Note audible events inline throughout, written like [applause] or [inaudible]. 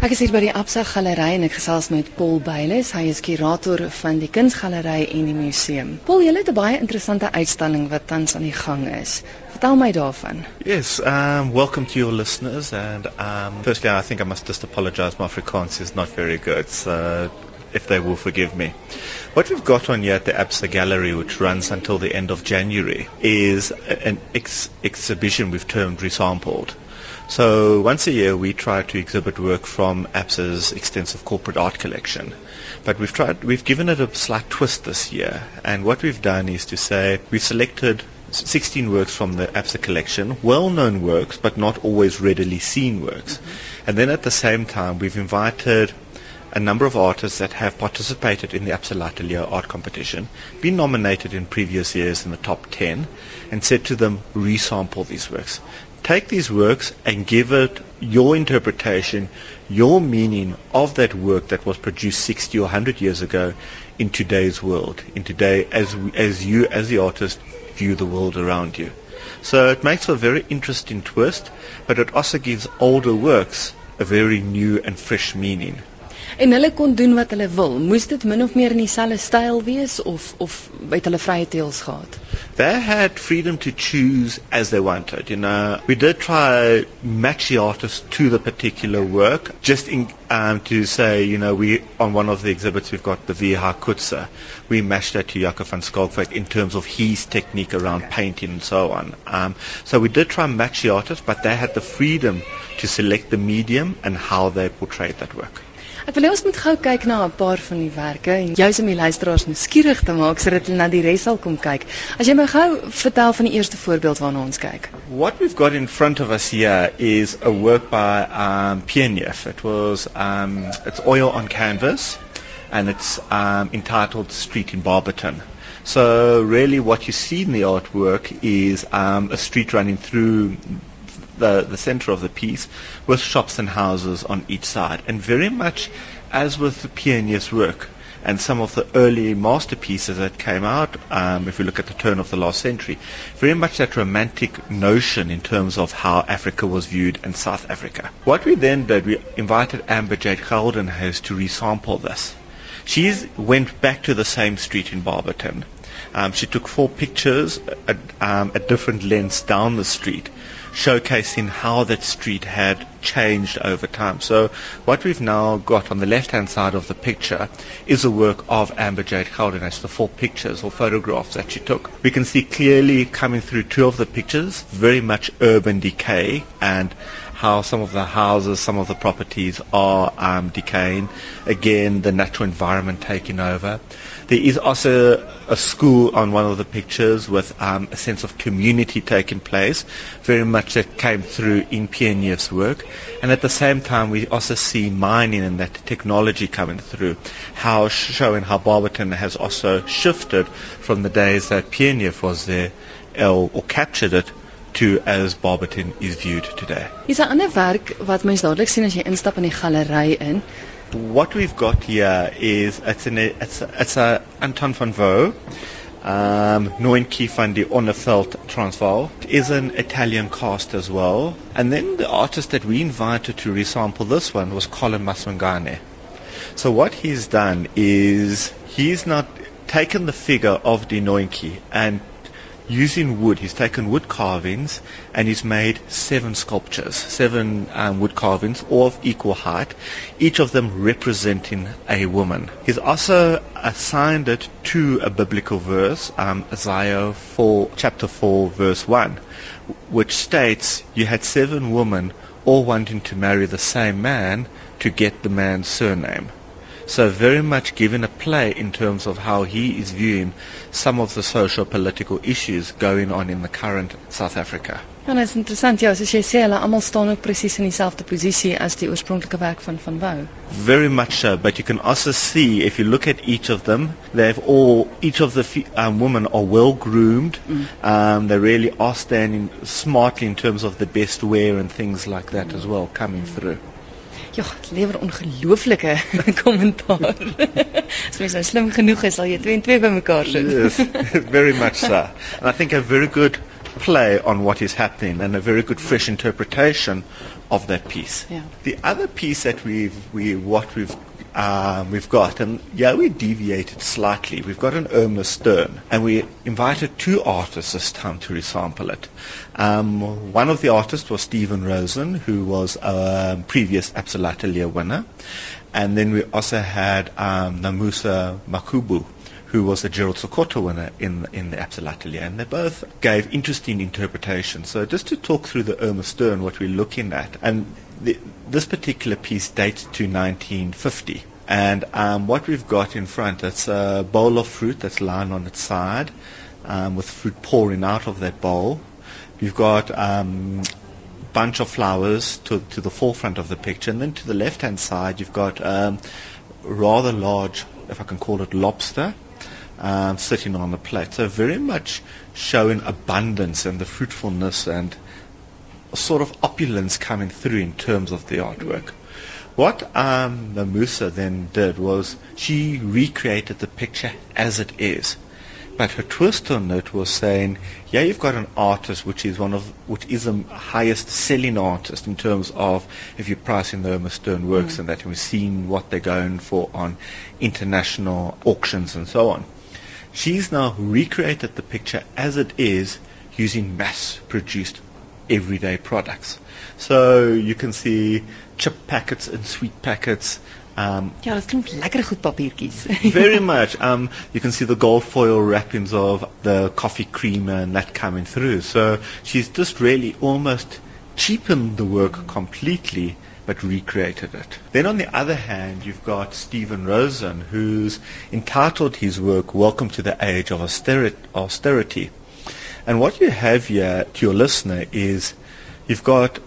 Ek is hier by die Absa Galery en ek gesels met Paul Beiles. Hy is kurator van die Kunsgalery en die museum. Paul, jy het 'n baie interessante uitstalling wat tans aan die gang is. Vertel my daarvan. Yes, um, welcome to your listeners. And um, firstly, I think I must just apologize. My Afrikaans is not very good. So if they will forgive me. What we've got on here at the Absa Gallery, which runs until the end of January, is an ex- exhibition we've termed Resampled. So once a year we try to exhibit work from APSA's extensive corporate art collection. But we've tried, we've given it a slight twist this year. And what we've done is to say we've selected 16 works from the APSA collection, well-known works, but not always readily seen works. Mm-hmm. And then at the same time, we've invited a number of artists that have participated in the APSA Atelier art competition, been nominated in previous years in the top 10, and said to them, resample these works take these works and give it your interpretation, your meaning of that work that was produced 60 or 100 years ago in today's world, in today as, as you, as the artist, view the world around you. So it makes for a very interesting twist, but it also gives older works a very new and fresh meaning. En hulle kon doen wat hulle wil. Moes dit min of meer in dieselfde styl wees of of het hulle vrye teels gehad? They had freedom to choose as they wanted. You know, we did try match the artist to the particular work, just in um, to say, you know, we on one of the exhibits we've got the Viha Kutsa. We matched that to Jakob van Skalkwyk in terms of his technique around painting and so on. Um, so we did try and match the artist, but they had the freedom to select the medium and how they portrayed that work. Ek wil hê ons moet gou kyk na 'n paar van die werke en jous om die luisteraars nuuskierig te maak sodat hulle na die res sal kom kyk. As jy my gou vertel van die eerste voorbeeld waarna ons kyk. What we've got in front of us here is a work by um Pienef. It was um it's oil on canvas and it's um entitled Street in Barberton. So really what you see in the artwork is um a street running through the, the center of the piece with shops and houses on each side. And very much as with the pioneer's work and some of the early masterpieces that came out, um, if we look at the turn of the last century, very much that romantic notion in terms of how Africa was viewed and South Africa. What we then did, we invited Amber Jade Geldenhuis to resample this. She went back to the same street in Barberton. Um, she took four pictures at, um, at different lengths down the street showcasing how that street had changed over time. So what we've now got on the left-hand side of the picture is a work of Amber Jade Caldenas, the four pictures or photographs that she took. We can see clearly coming through two of the pictures, very much urban decay and how some of the houses, some of the properties are um, decaying. Again, the natural environment taking over. There is also a school on one of the pictures with um, a sense of community taking place, very much that came through in PNF's work. And at the same time, we also see mining and that technology coming through, how showing how Barberton has also shifted from the days that PNF was there or captured it to as Barberton is viewed today. Is 'n ander werk wat mens dadelik sien as jy instap in die galery in what we've got here is it's an it's a, it's a Anton van Vaux, um, Noinki van die Onneveld Transvaal is an Italian cast as well. And then the artist that we invited to resample this one was Colin Maswangane. So what he's done is he's not taken the figure of the Noinki and using wood. He's taken wood carvings and he's made seven sculptures, seven um, wood carvings, all of equal height, each of them representing a woman. He's also assigned it to a biblical verse, um, Isaiah 4, chapter 4, verse 1, which states, You had seven women all wanting to marry the same man to get the man's surname. So very much given a play in terms of how he is viewing some of the social political issues going on in the current South Africa. Ja, dit is interessant ja, soos jy sê, hulle almal staan ook presies in dieselfde posisie as die oorspronklike werk van van Wou. Very much so, but you can also see if you look at each of them, they've all each of the um, women are well groomed. Mm. Um, they really are standing smartly in terms of the best wear and things like that mm. as well coming mm. through. Ja, lewer ongelooflike [laughs] kommentaar. As mens nou slim genoeg is, sal jy twee en twee bymekaar sit. yes, [laughs] very much so. And I think a very good play on what is happening and a very good fresh interpretation of that piece. Yeah. The other piece that we've we what we've um, we've got, and yeah, we deviated slightly. We've got an Irma Stern, and we invited two artists this time to resample it. Um, one of the artists was Stephen Rosen, who was a previous Absalon Atelier winner, and then we also had um, Namusa Makubu, who was a Gerald Sokoto winner in in the Absalon Atelier, and they both gave interesting interpretations. So just to talk through the Irma Stern, what we're looking at, and the, this particular piece dates to 1950. And um, what we've got in front, it's a bowl of fruit that's lying on its side, um, with fruit pouring out of that bowl. You've got um, bunch of flowers to, to the forefront of the picture, and then to the left-hand side, you've got um, rather large, if I can call it, lobster um, sitting on the plate. So very much showing abundance and the fruitfulness and a sort of opulence coming through in terms of the artwork. What um, the Musa then did was she recreated the picture as it is. But her twist on it was saying, yeah, you've got an artist which is one of which is the highest selling artist in terms of if you're pricing the Irma Stern works Mm. and that, and we've seen what they're going for on international auctions and so on. She's now recreated the picture as it is using mass-produced everyday products. So you can see chip packets and sweet packets. Um, Ja, dit klink lekker goed papiertjies. [laughs] very much. Um, you can see the gold foil wrappings of the coffee creamer and that coming through. So she's just really almost cheapened the work completely but recreated it. Then on the other hand, you've got Stephen Rosen, who's entitled his work Welcome to the Age of Austerity. And what you have here to your listener is you've got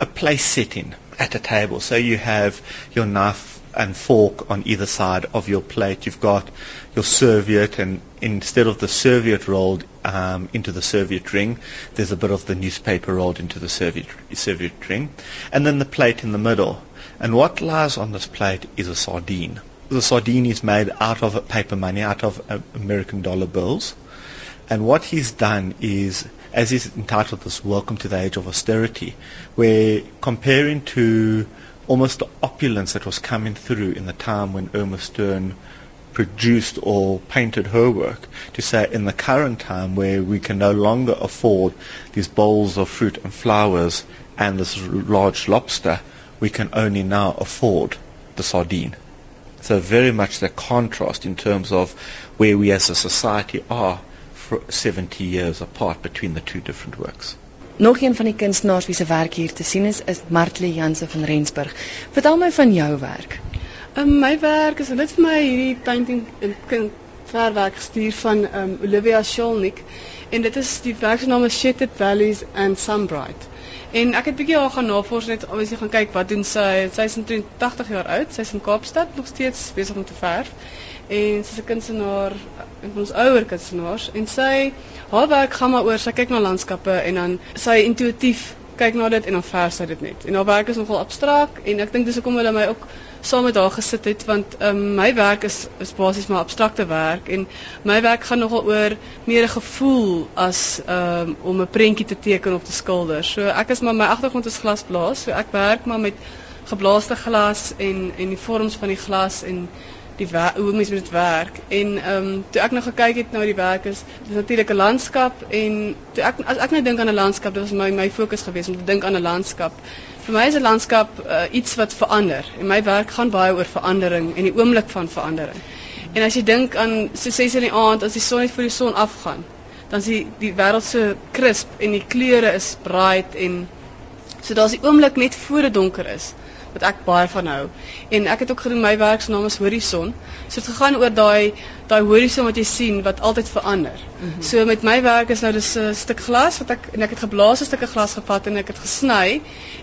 a place setting at a table. So you have your knife and fork on either side of your plate. You've got your serviette, and instead of the serviette rolled um, into the serviette ring, there's a bit of the newspaper rolled into the serviette, serviette ring, and then the plate in the middle. And what lies on this plate is a sardine. The sardine is made out of paper money, out of uh, American dollar bills. And what he's done is, as he's entitled this Welcome to the Age of Austerity, where comparing to almost the opulence that was coming through in the time when Irma Stern produced or painted her work, to say in the current time where we can no longer afford these bowls of fruit and flowers and this large lobster, we can only now afford the sardine. So very much the contrast in terms of where we as a society are for 70 years apart between the two different works. Nog een van die kunstenaars wie se werk hier te sien is, is Martlie Jansen van Rensburg. Vertel my van jou werk. Um, my werk is net vir my hierdie painting in kind verwerk gestuur van um, Olivia Sholnik en dit is die werk se naam is Shattered Valleys and Sunbright. En ek het bietjie haar gaan navors net obviously gaan kyk wat doen sy. Sy is omtrent 80 jaar oud. Sy's in Kaapstad nog steeds besig om te verf. En sy's 'n kunstenaar, een van ons ouer kunstenaars en sy haar werk gaan maar oor sy kyk na landskappe en dan sy intuïtief kyk na dit en dan verf sy dit net. En haar werk is nogal abstrakt en ek dink dis hoekom hulle my ook saam met haar gesit het want um, my werk is is basies maar abstrakte werk en my werk gaan nogal oor meer 'n gevoel as um, om 'n prentjie te teken of te skilder. So ek is maar my agtergrond is glasblaas, so ek werk maar met geblaaste glas en en die vorms van die glas en die hoe mense met dit werk. En ehm um, toe ek nou gekyk het na die werk is dis natuurlik 'n landskap en toe ek as ek nou dink aan 'n landskap dit was my my fokus geweest om te dink aan 'n landskap. Vir my is 'n landskap uh, iets wat verander en my werk gaan baie oor verandering en die oomblik van verandering. En as jy dink aan so 6 in die aand as die son net voor die son afgaan dan is die die wêreld so krisp en die kleure is bright en so daar's die oomblik net voor dit donker is wat ek baie van hou. En ek het ook gedoen my werk se naam is Horison. So dit gegaan oor daai daai horison wat jy sien wat altyd verander. Mm -hmm. So met my werk is nou dis 'n stuk glas wat ek en ek het geblaas 'n stukkie glas gevat en ek het gesny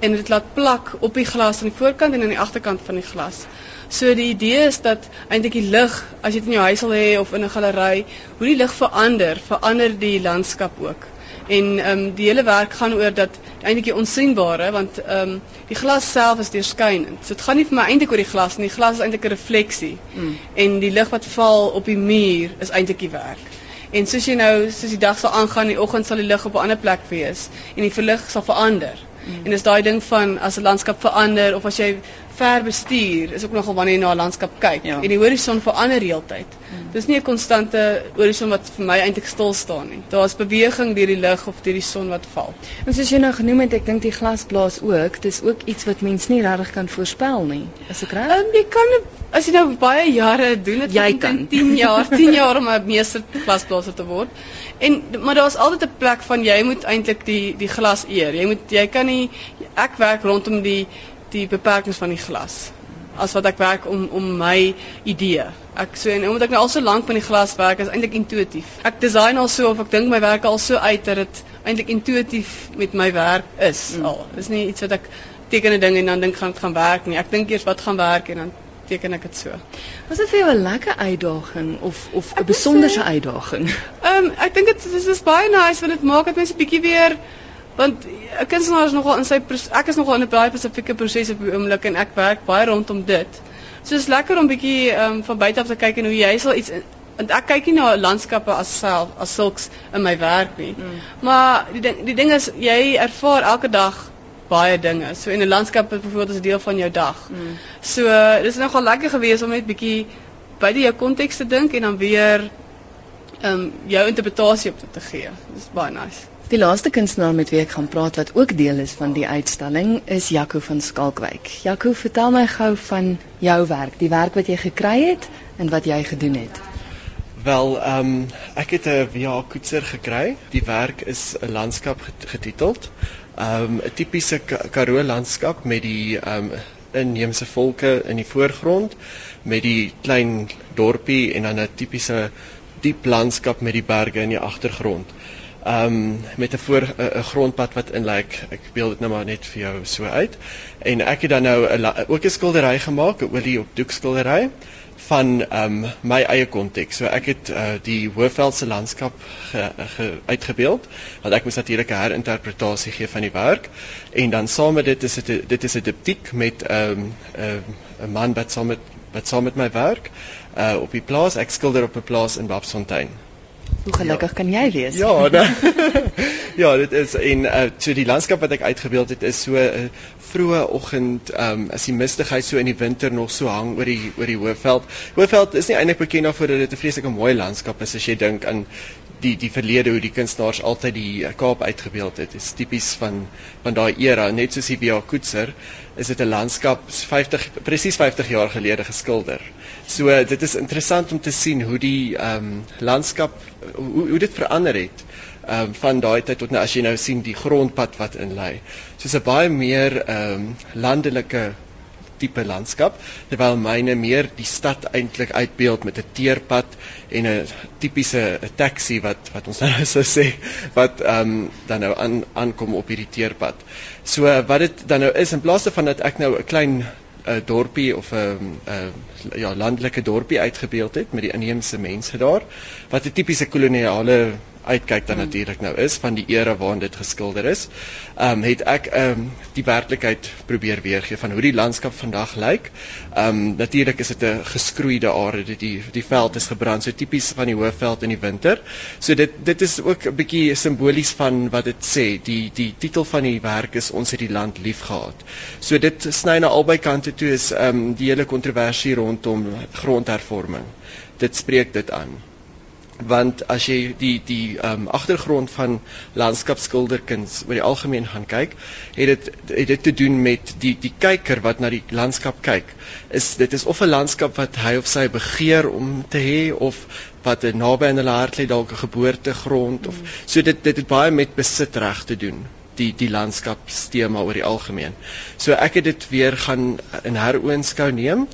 en dit laat plak op die glas aan die voorkant en aan die agterkant van die glas. So die idee is dat eintlik die lig, as jy dit in jou huis wil hê of in 'n galery, hoe die lig verander, verander die landskap ook. En ehm um, die hele werk gaan oor dat eintlik die onsigbare want ehm um, die glas self is deurskynend. So dit gaan nie vir my eintlik oor die glas nie. Die glas is eintlik 'n refleksie. Mm. En die lig wat val op die muur is eintlik die werk. En soos jy nou soos die dag sal aangaan, die oggend sal die lig op 'n ander plek wees en die verlig sal verander. Mm. En dis daai ding van as 'n landskap verander of as jy ver bestuur is ook nogal wanneer jy na 'n landskap kyk ja. en die horison verander heeltyd. Mm. Dis nie 'n konstante horison wat vir my eintlik stil staan nie. Daar's beweging deur die lug of deur die son wat val. En soos jy nou genoem het, ek dink die glasblaas ook, dis ook iets wat mens nie regtig kan voorspel nie. Is ek reg? Um, jy kan as jy nou baie jare doen, dit jy kan 10 jaar, [laughs] 10 jaar om 'n meester glasblaaser te word. En maar daar's altyd 'n plek van jy moet eintlik die die glas eer. Jy moet jy kan nie ek werk rondom die die beperkings van die glas as wat ek werk om om my idee. Ek so en omdat ek nou al so lank met die glas werk, is eintlik intuïtief. Ek design al so of ek dink my werk al so uit dat dit eintlik intuïtief met my werk is mm. al. Dis nie iets wat ek teken 'n ding en dan dink gaan dit gaan werk nie. Ek dink eers wat gaan werk en dan teken ek dit so. Was dit vir jou 'n lekker uitdaging of of 'n besonderse uitdaging? Ehm um, ek dink dit is, is baie nice want dit maak dit mense bietjie weer want 'n kunstenaar is nogal in sy ek is nogal in 'n baie spesifieke proses op die oomblik en ek werk baie rondom dit. So is lekker om bietjie um, van buite af te kyk en hoe jy sal iets want ek kyk nie na landskappe as self as sulks in my werk nie. Mm. Maar die ding die ding is jy ervaar elke dag baie dinge. So in 'n landskap is byvoorbeeld 'n deel van jou dag. Mm. So dis nogal lekker geweest om net bietjie die jou konteks te dink en dan weer ehm um, jou interpretasie op te gee. Dis baie nice. Die laaste kunstenaar met wie ek gaan praat wat ook deel is van die uitstalling is Jaco van Skalkwyk. Jaco, vertel my gou van jou werk, die werk wat jy gekry het en wat jy gedoen het. Wel, ehm um, ek het 'n VA koetser gekry. Die werk is 'n landskap getiteld. Ehm um, 'n tipiese Karoo landskap met die ehm um, inheemse volke in die voorgrond met die klein dorpie en dan 'n tipiese diep landskap met die berge in die agtergrond um, met 'n voor 'n grondpad wat in lyk like, ek beeld dit nou maar net vir jou so uit en ek het dan nou 'n ook 'n skildery gemaak 'n olie op doek skildery van um, my eie konteks. So ek het uh, die Hoëveldse landskap ge, ge, uitgebeeld want ek moes natuurlik 'n herinterpretasie gee van die werk en dan saam met dit is dit dit is 'n diptiek met 'n um, 'n man wat saam met wat saam met my werk uh, op die plaas ek skilder op 'n plaas in Babsfontein. Hoe gelukkig ja. kan jy wees? Ja, [laughs] nee. ja, dit is en uh, so die landskap wat ek uitgebeeld het is so uh, vroeë oggend, ehm um, as die mistigheid so in die winter nog so hang oor die oor die Hoëveld. Hoëveld is nie eintlik bekend daarvoor dat dit 'n vreeslike mooi landskap is as jy dink aan die die verlede hoe die kunstenaars altyd die uh, Kaap uitgebeeld het. Dit is tipies van van daai era, net soos die Bia Koetser, is dit 'n landskap 50 presies 50 jaar gelede geskilder. So dit is interessant om te sien hoe die ehm um, landskap hoe hoe dit verander het um, van daai tyd tot nou as jy nou sien die grondpad wat in lê. Soos 'n baie meer ehm um, landelike tipe landskap terwyl myne meer die stad eintlik uitbeeld met 'n teerpad en 'n tipiese taxi wat wat ons nou [laughs] sou sê wat ehm um, dan nou aan aankom op hierdie teerpad. So wat dit dan nou is in plaas van dat ek nou 'n klein 'n dorpie of 'n ja landelike dorpie uitgebeeld het met die inheemse mense daar wat 'n tipiese koloniale uitkyk dan hmm. natuurlik nou is van die era waarin dit geskilder is. Ehm um, het ek ehm um, die werklikheid probeer weergee van hoe die landskap vandag lyk. Ehm um, natuurlik is dit 'n geskroeide aarde, dit die die veld is gebrand, so tipies van die hoëveld in die winter. So dit dit is ook 'n bietjie simbolies van wat dit sê. Die die titel van die werk is ons het die land liefgehad. So dit sny na albei kante toe is ehm um, die hele kontroversie rondom grondhervorming. Dit spreek dit aan want as jy die die ehm um, agtergrond van landskapskilderkuns oor die algemeen gaan kyk, het dit het dit te doen met die die kyker wat na die landskap kyk. Is dit is of 'n landskap wat hy of sy begeer om te hê of wat naby aan hulle hart lê dalk 'n geboortegrond of so dit dit het baie met besitreg te doen die die landskapstema oor die algemeen. So ek het dit weer gaan in heroonskou neem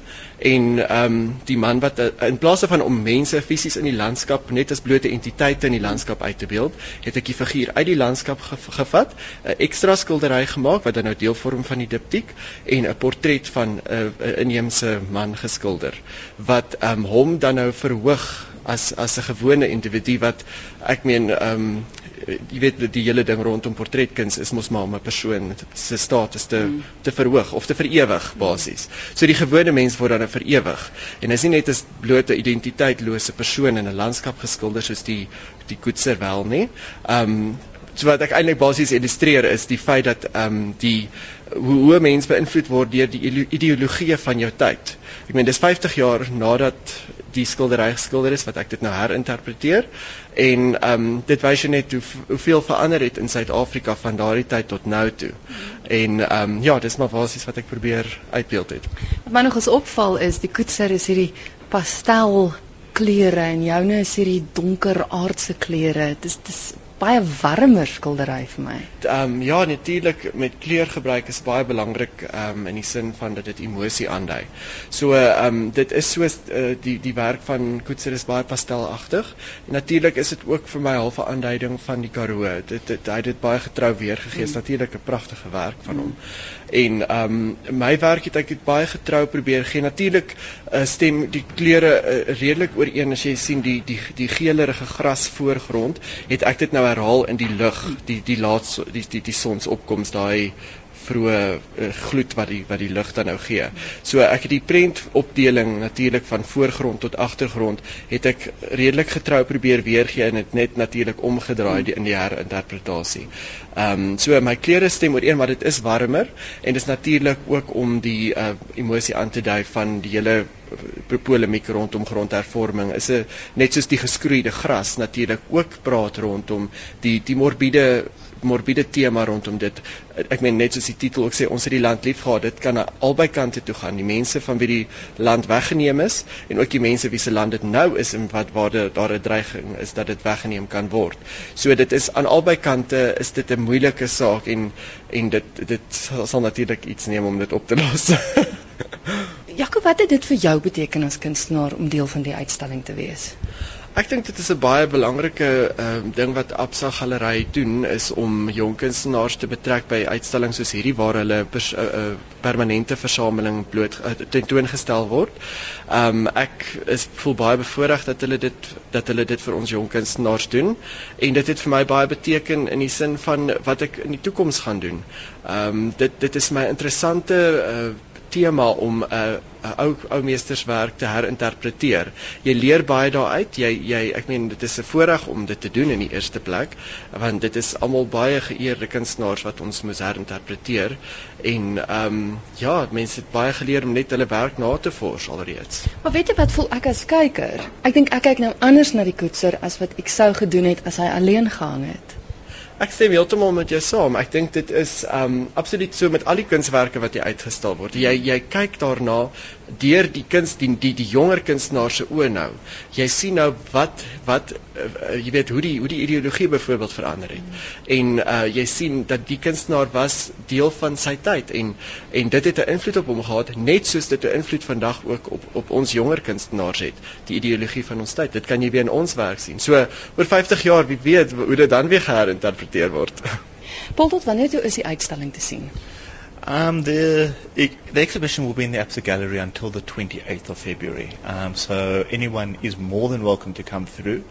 en ehm um, die man wat uh, in plaas van om mense fisies in die landskap net as blote entiteite in die landskap uit te beeld, het ek die figuur uit die landskap ge gevat, 'n ekstra skildery gemaak wat dan nou deel vorm van die diptiek en 'n portret van 'n uh, inheemse man geskilder wat ehm um, hom dan nou verhoog as as 'n gewone individu wat ek meen ehm um, jy weet die hele ding rondom portretkuns is mos maar om 'n persoon se status te mm. te verhoog of te verewig basies. So die gewone mens word dan verewig en is nie net 'n blote identiteitlose persoon in 'n landskap geskilder soos die die Koetser wel nie. Ehm um, so wat ek eintlik basies illustreer is die feit dat ehm um, die hoe hoe mense beïnvloed word deur die ideologie van jou tyd. Ek meen dis 50 jaar nadat die skildery geskilder is wat ek dit nou herinterpreteer en ehm um, dit wys jy net hoe hoeveel verander het in Suid-Afrika van daardie tyd tot nou toe. En ehm um, ja, dis maar basies wat ek probeer uitbeeld het. Wat my nog eens opval is die koetser is hierdie pastel kleure en joune is hierdie donker aardse kleure. Dis dis baie warmer skildery vir my. Ehm um, ja, natuurlik met kleurgebruik is baie belangrik ehm um, in die sin van dat dit emosie aandui. So ehm um, dit is so uh, die die werk van Koetser is baie pastelagtig. Natuurlik is dit ook vir my half 'n aanduiding van die Karoo. Dit dit hy het dit baie getrou weergegee. Mm. Natuurlik 'n pragtige werk van hom. Mm. En ehm um, my werk het ek het baie getrou probeer gee. Natuurlik uh, stem die kleure uh, redelik ooreen as jy sien die die die geelerige gras voorgrond, het ek dit nou herhaal in die lig, die die laat die die die sonsopkoms daai vroeë uh, gloed wat die wat die lig dan nou gee. So ek het die prent opdeling natuurlik van voorgrond tot agtergrond het ek redelik getrou probeer weergee en dit net natuurlik omgedraai die, in die herinterpretasie. Ehm um, so my kleure stem ooreen maar dit is warmer en dit is natuurlik ook om die uh, emosie aan te dui van die hele polemiek rondom grondhervorming is 'n net soos die geskroeide gras natuurlik ook praat rondom die die morbiede morbiede tema rondom dit. Ek meen net soos die titel ook sê ons het die land liefgehad. Dit kan aan albei kante toe gaan. Die mense van wie die land weggeneem is en ook die mense wie se land dit nou is en wat waar daar 'n dreiging is dat dit weggeneem kan word. So dit is aan albei kante is dit 'n moeilike saak en en dit dit sal, sal natuurlik iets neem om dit op te [laughs] los. Jakob, wat het dit vir jou beteken as kunstenaar om deel van die uitstalling te wees? Ek dink dit is 'n baie belangrike uh, ding wat Absa Galery doen is om jong kunstenaars te betrek by uitstallings soos hierdie waar hulle 'n uh, uh, permanente versameling bloot uh, tentoongestel word. Um ek is voel baie bevoorreg dat hulle dit dat hulle dit vir ons jong kunstenaars doen en dit het vir my baie beteken in die sin van wat ek in die toekoms gaan doen. Um dit dit is my interessante uh, tema om 'n uh, 'n ou ou meesterswerk te herinterpreteer. Jy leer baie daaruit. Jy jy ek meen dit is 'n voorreg om dit te doen in die eerste plek want dit is almal baie geëerde kunstenaars wat ons moet herinterpreteer en ehm um, ja, mense het baie geleer om net hulle werk na te vors alreeds. Maar weet jy wat voel ek as kyker? Ek dink ek kyk nou anders na die koetser as wat ek sou gedoen het as hy alleen gehang het. Ek stem heeltemal met jou saam. Ek dink dit is um absoluut so met al die kunswerke wat hier uitgestal word. Jy jy kyk daarna deur die kunst die die, die jonger kunstenaars se oë nou. Jy sien nou wat wat uh, jy weet hoe die hoe die ideologie byvoorbeeld verander het. En uh jy sien dat die kunstenaar was deel van sy tyd en en dit het 'n invloed op hom gehad net soos dit 'n invloed vandag ook op op ons jonger kunstenaars het. Die ideologie van ons tyd. Dit kan jy weer in ons werk sien. So oor 50 jaar wie weet hoe dit dan weer geherinterpreteer word. Paul tot wanneer toe is die uitstalling te sien? Um, the the exhibition will be in the Absa Gallery until the 28th of February. Um, so anyone is more than welcome to come through.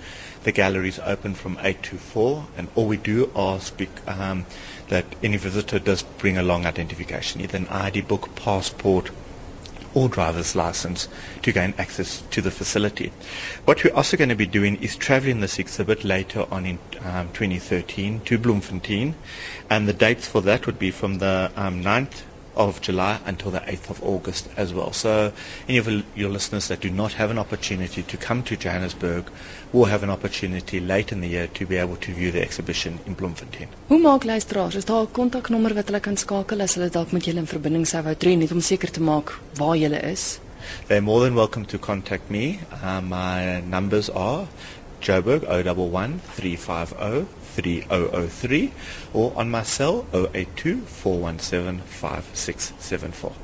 The gallery is open from 8 to 4, and all we do ask um, that any visitor does bring along identification, either an ID book, passport, or driver's license to gain access to the facility. What we're also going to be doing is traveling this exhibit later on in um, 2013 to Bloemfontein, and the dates for that would be from the um, 9th of July until the 8th of August as well. So any of your listeners that do not have an opportunity to come to Johannesburg will have an opportunity late in the year to be able to view the exhibition in Bloemfontein. Hoe maak luisteraars? Is daar 'n kontaknommer wat hulle kan skakel as hulle dalk met julle in verbinding sou wou tree net om seker te maak waar julle is? They're more than welcome to contact me. Uh, my numbers are Joburg 011 350 3003 or on my cell 082 417 5674.